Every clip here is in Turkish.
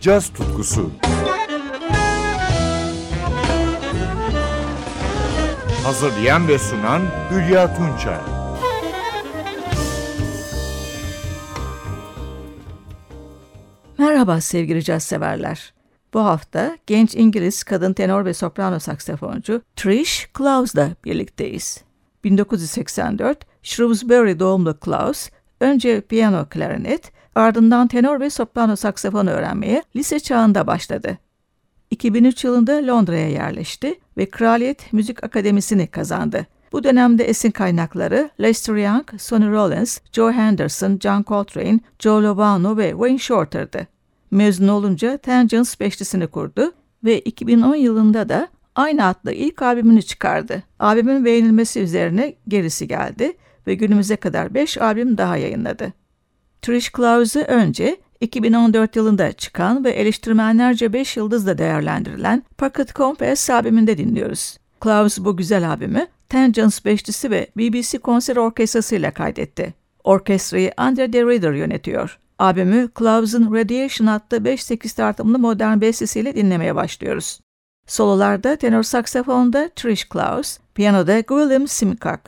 caz tutkusu. Hazırlayan ve sunan Hülya Tunçay. Merhaba sevgili caz severler. Bu hafta genç İngiliz kadın tenor ve soprano saksafoncu Trish Clowes'la birlikteyiz. 1984 Shrewsbury doğumlu Clowes, önce piyano klarinet, ardından tenor ve soprano saksafon öğrenmeye lise çağında başladı. 2003 yılında Londra'ya yerleşti ve Kraliyet Müzik Akademisi'ni kazandı. Bu dönemde esin kaynakları Lester Young, Sonny Rollins, Joe Henderson, John Coltrane, Joe Lovano ve Wayne Shorter'dı. Mezun olunca Tangents beşlisini kurdu ve 2010 yılında da aynı adlı ilk albümünü çıkardı. Albümün beğenilmesi üzerine gerisi geldi ve günümüze kadar 5 albüm daha yayınladı. Trish Clowes'u önce 2014 yılında çıkan ve eleştirmenlerce 5 yıldızla değerlendirilen Pocket Compass albümünde dinliyoruz. Clowes bu güzel albümü Tangents Beşlisi ve BBC Konser Orkestrası ile kaydetti. Orkestrayı Andre de Ridder yönetiyor. Albümü Clowes'ın Radiation adlı 5-8 tartımlı modern bestesiyle dinlemeye başlıyoruz. Sololarda tenor saksafonda Trish Clowes, piyanoda William Simcock.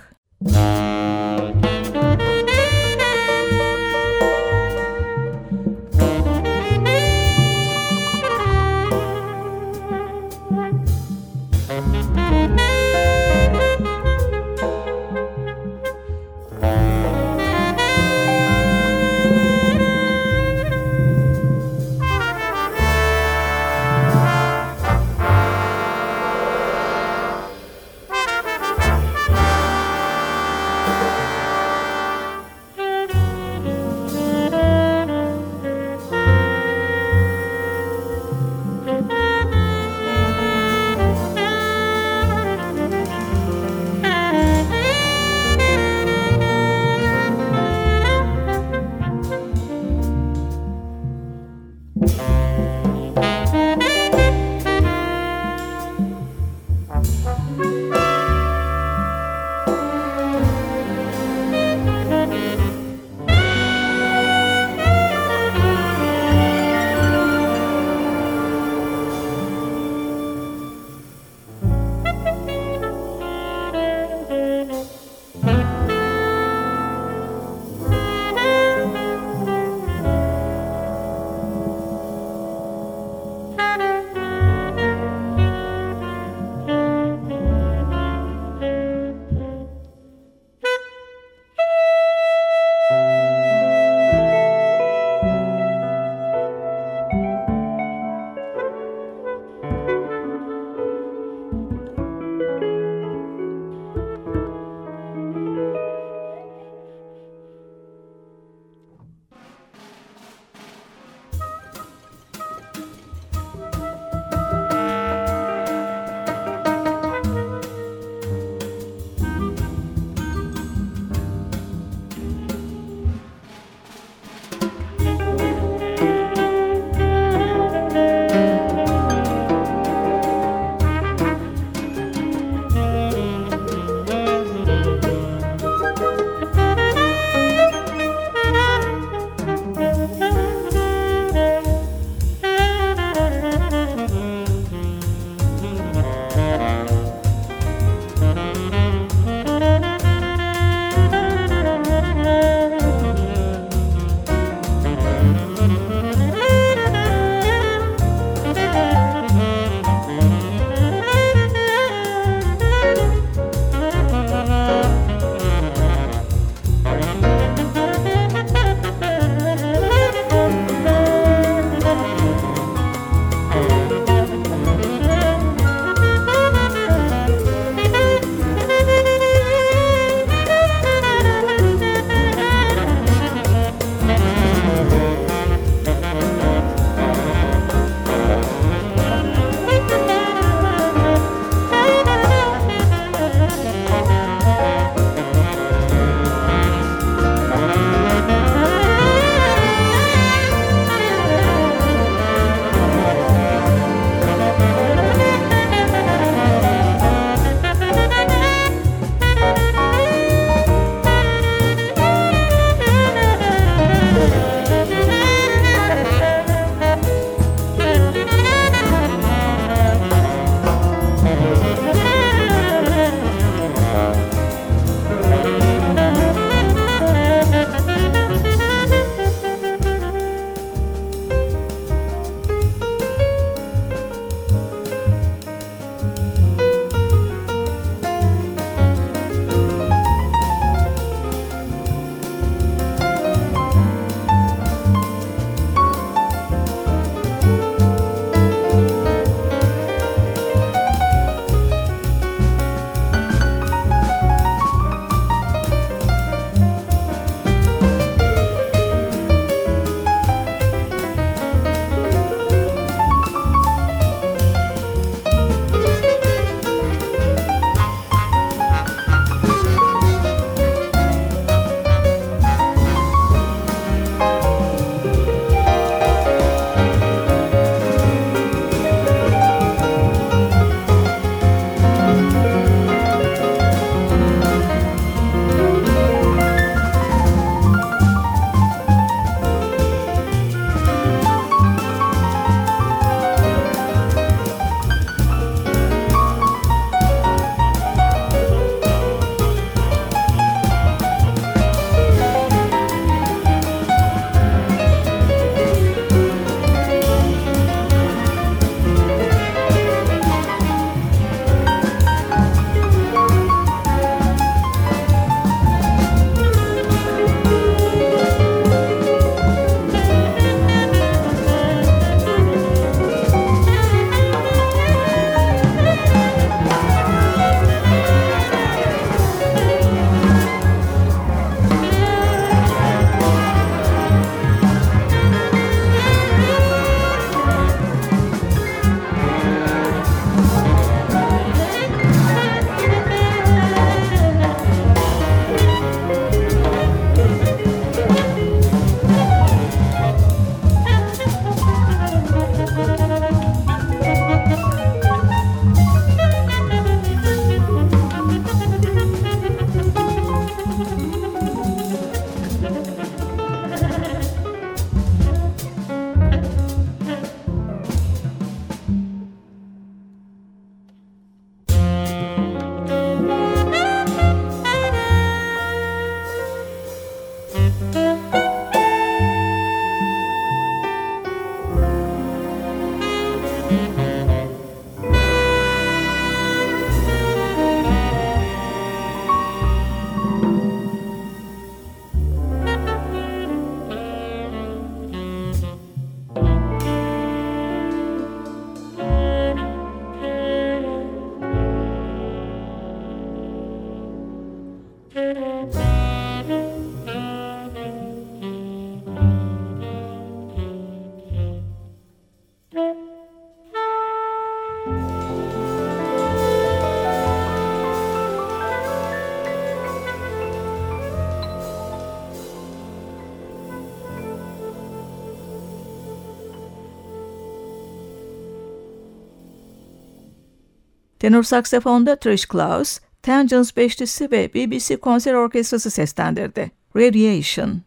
Tenor saksafonda Trish Klaus, Tangents Beşlisi ve BBC Konser Orkestrası seslendirdi. Radiation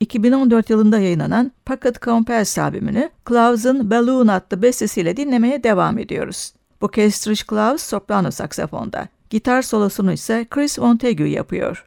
2014 yılında yayınlanan Pocket Compass albümünü Klaus'un Balloon adlı bestesiyle dinlemeye devam ediyoruz. Bu kez Trish Klaus soprano saksafonda. Gitar solosunu ise Chris Montague yapıyor.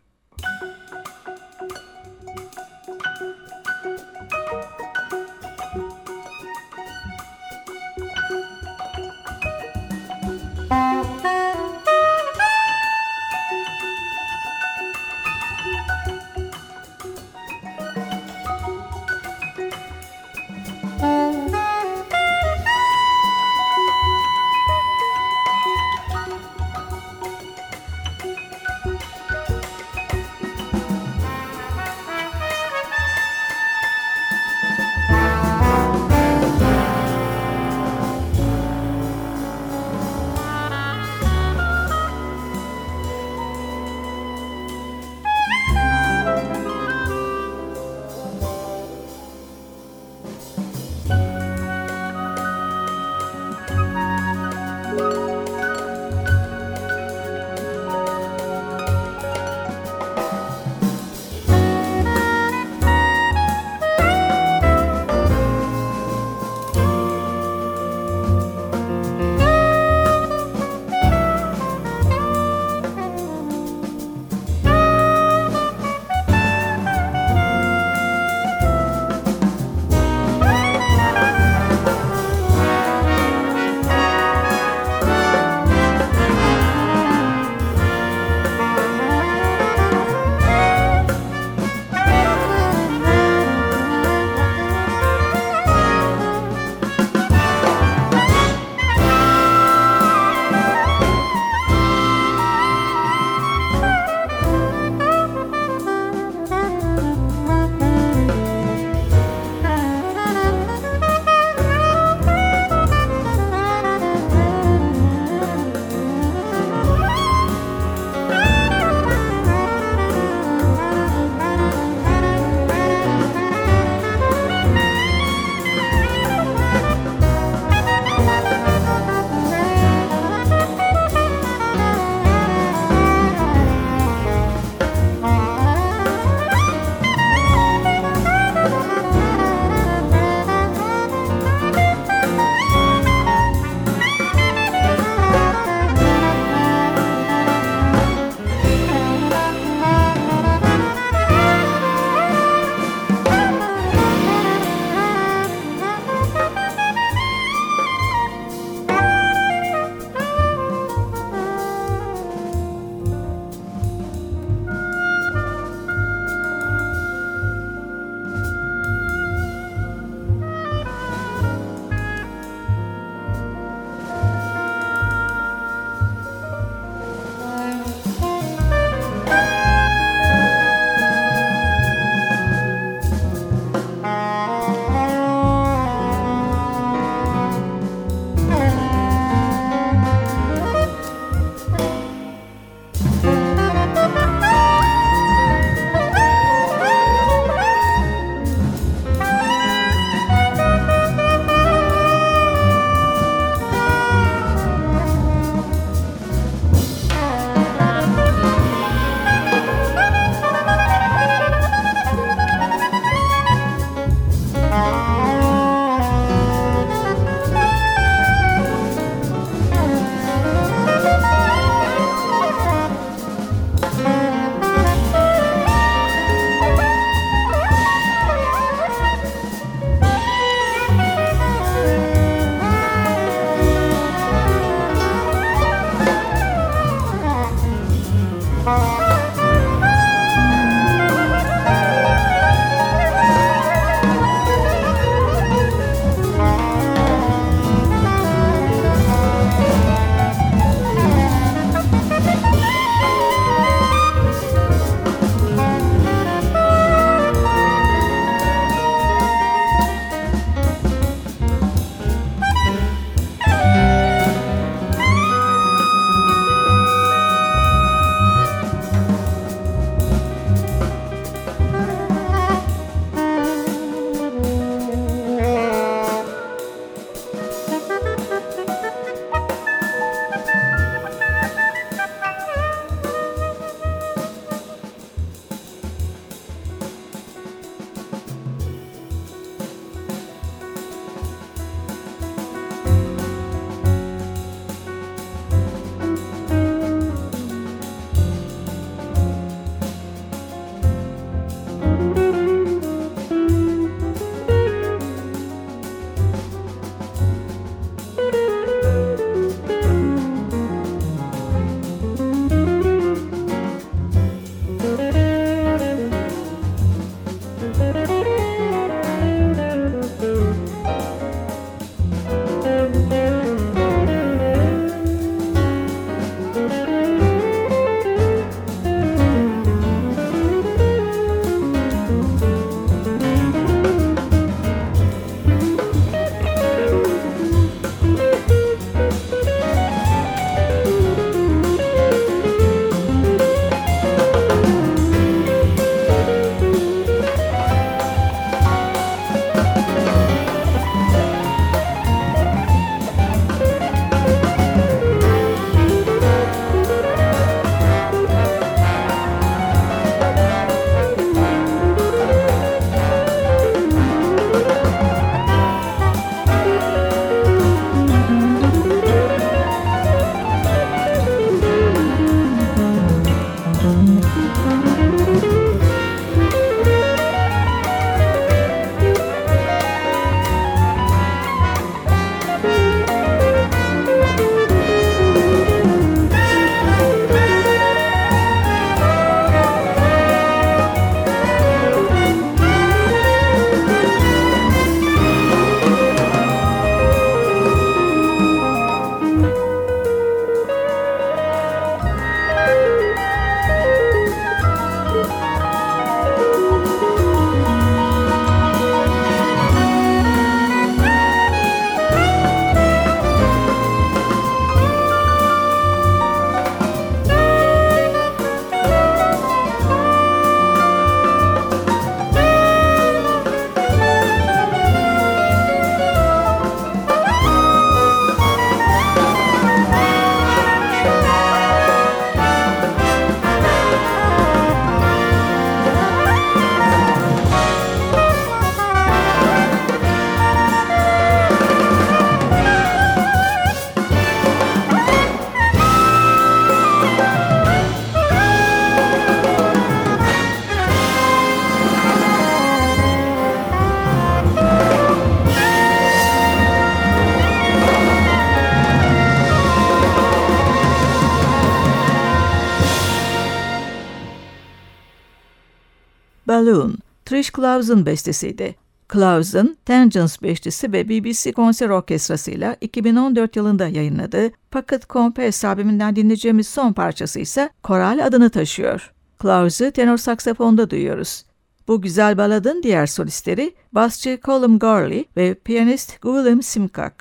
Trish Clous'un bestesiydi. Clous'un Tangents Beşlisi ve BBC Konser Orkestrası'yla 2014 yılında yayınladığı Pocket Compass albümünden dinleyeceğimiz son parçası ise Koral adını taşıyor. Clous'u tenor saksafonda duyuyoruz. Bu güzel baladın diğer solistleri basçı Colin Gorley ve piyanist Willem Simcock.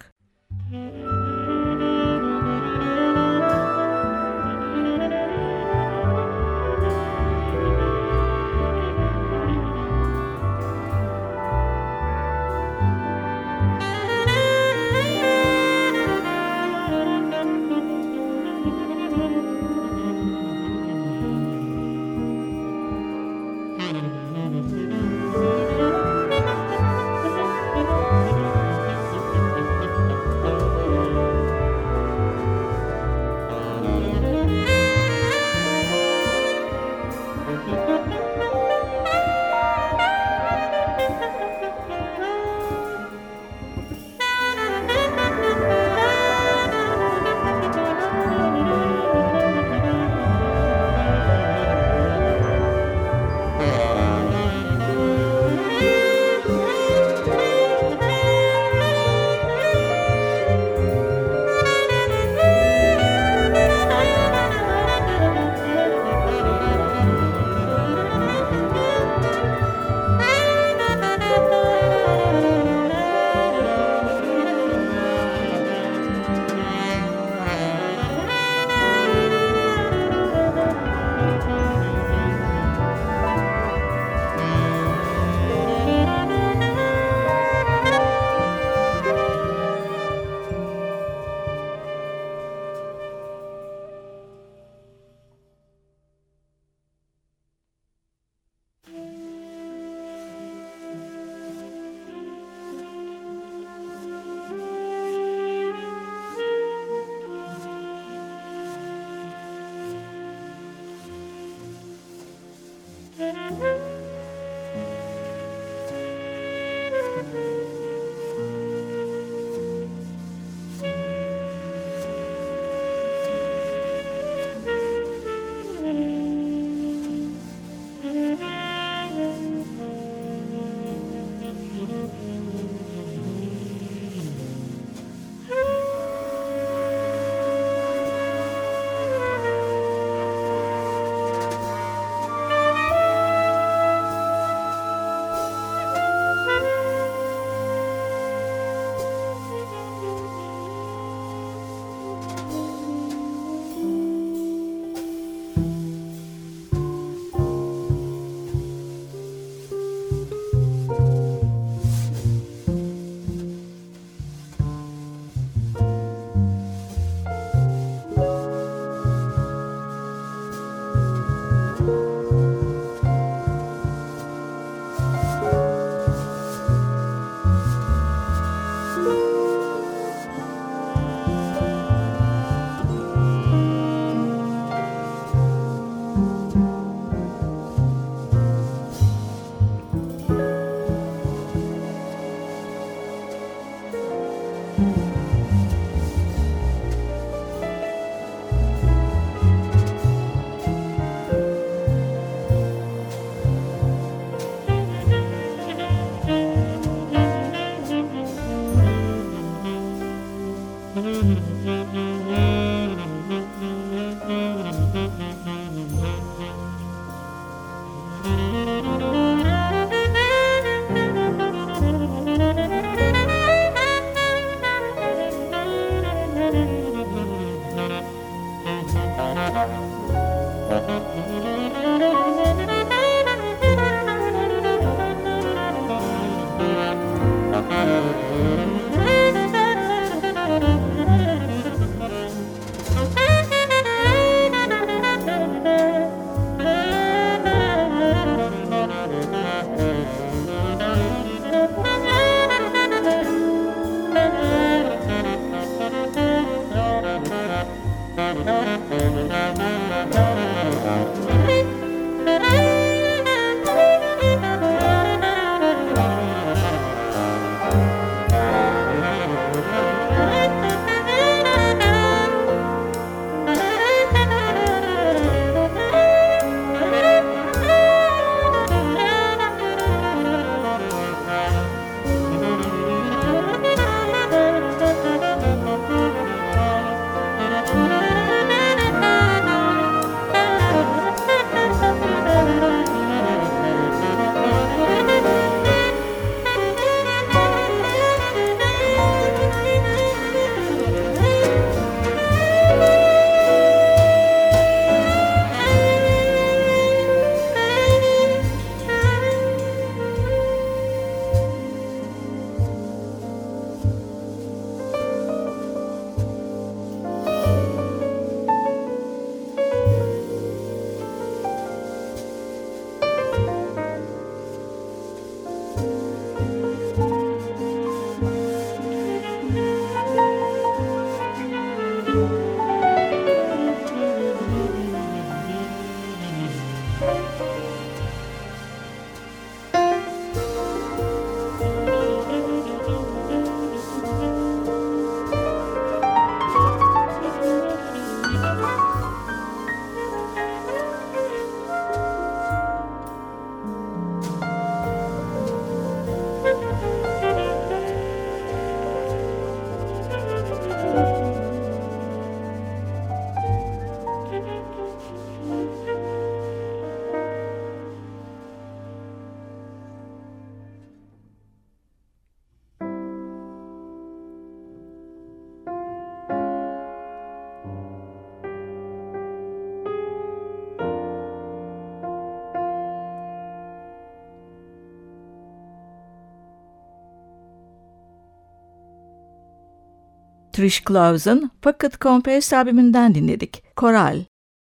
Trish Clowes'ın Pocket Compass albümünden dinledik. Koral.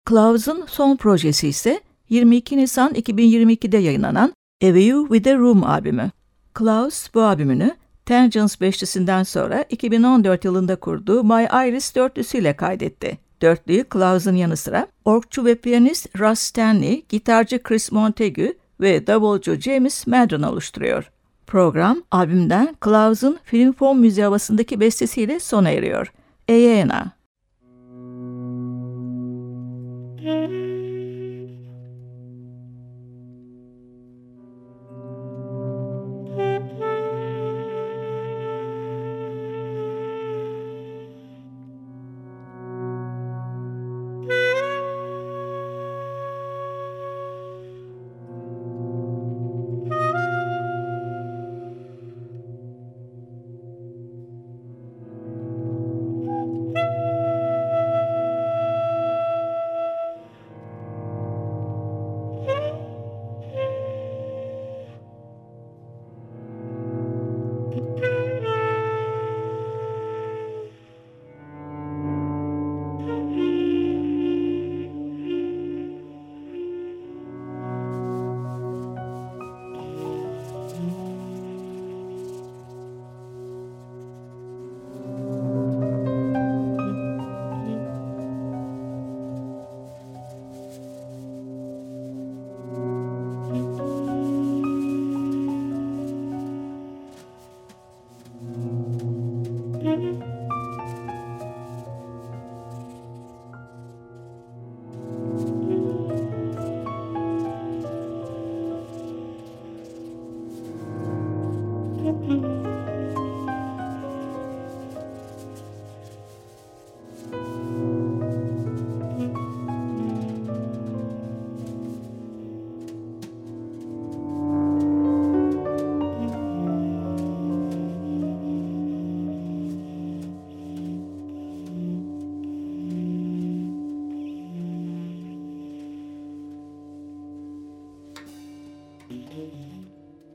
Clowes'ın son projesi ise 22 Nisan 2022'de yayınlanan A View with a Room albümü. Klaus bu albümünü Tangents beşlisinden sonra 2014 yılında kurduğu My Iris dörtlüsüyle kaydetti. Dörtlüyü Klaus'un yanı sıra orkçu ve piyanist Russ Stanley, gitarcı Chris Montague ve davulcu James Madron oluşturuyor. Program albümden Klaus'un film fon müziği havasındaki bestesiyle sona eriyor. Eyena. Eyena,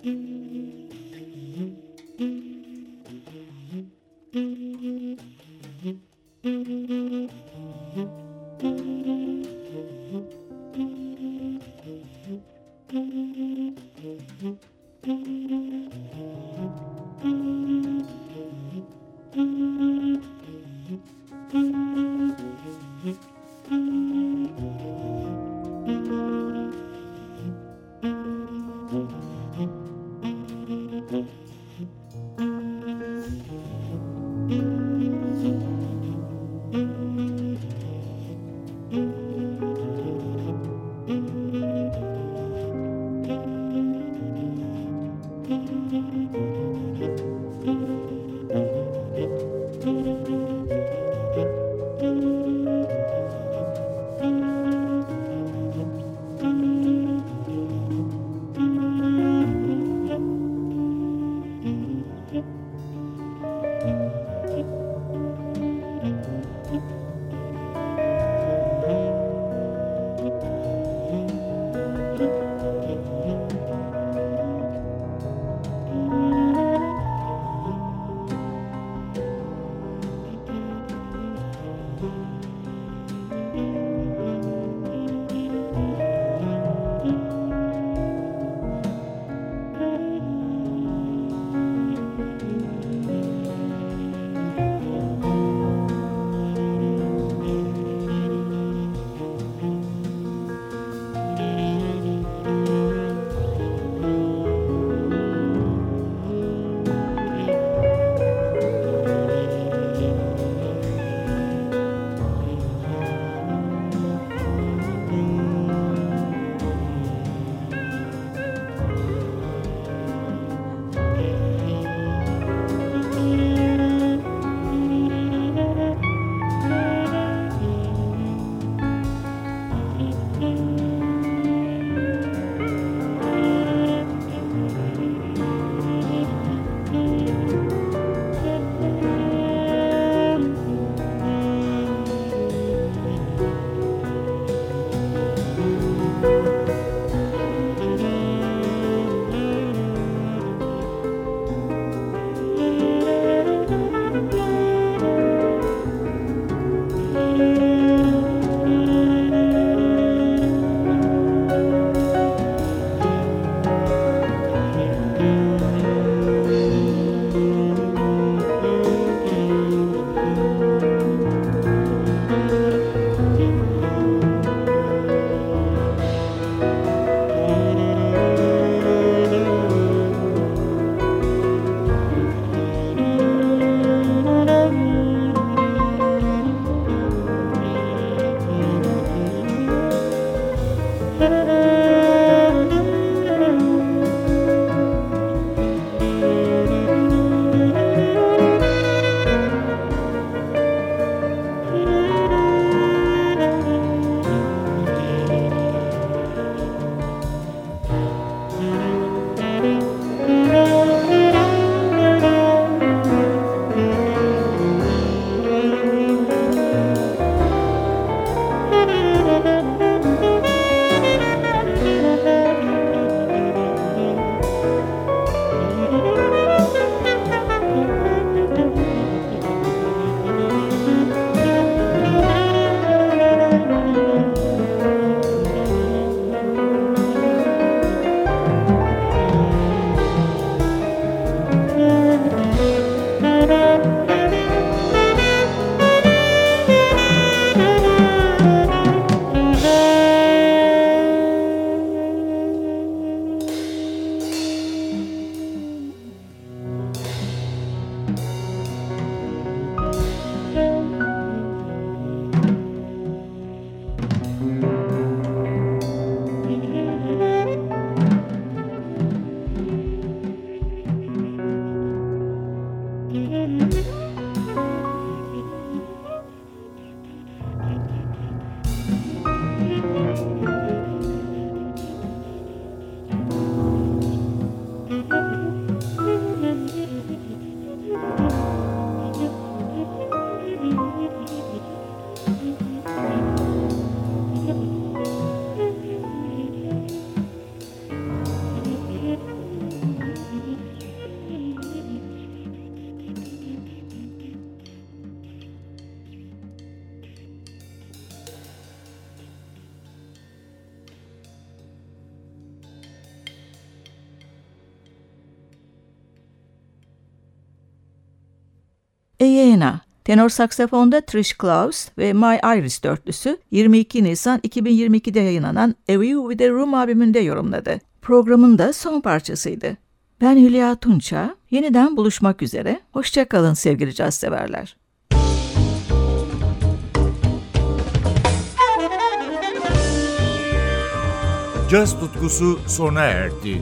Mm-hmm. Tenor saksafonda Trish Klaus ve My Iris dörtlüsü 22 Nisan 2022'de yayınlanan A View with a Room albümünde yorumladı. Programın da son parçasıydı. Ben Hülya Tunça, yeniden buluşmak üzere. Hoşçakalın sevgili caz severler. Caz tutkusu sona erdi.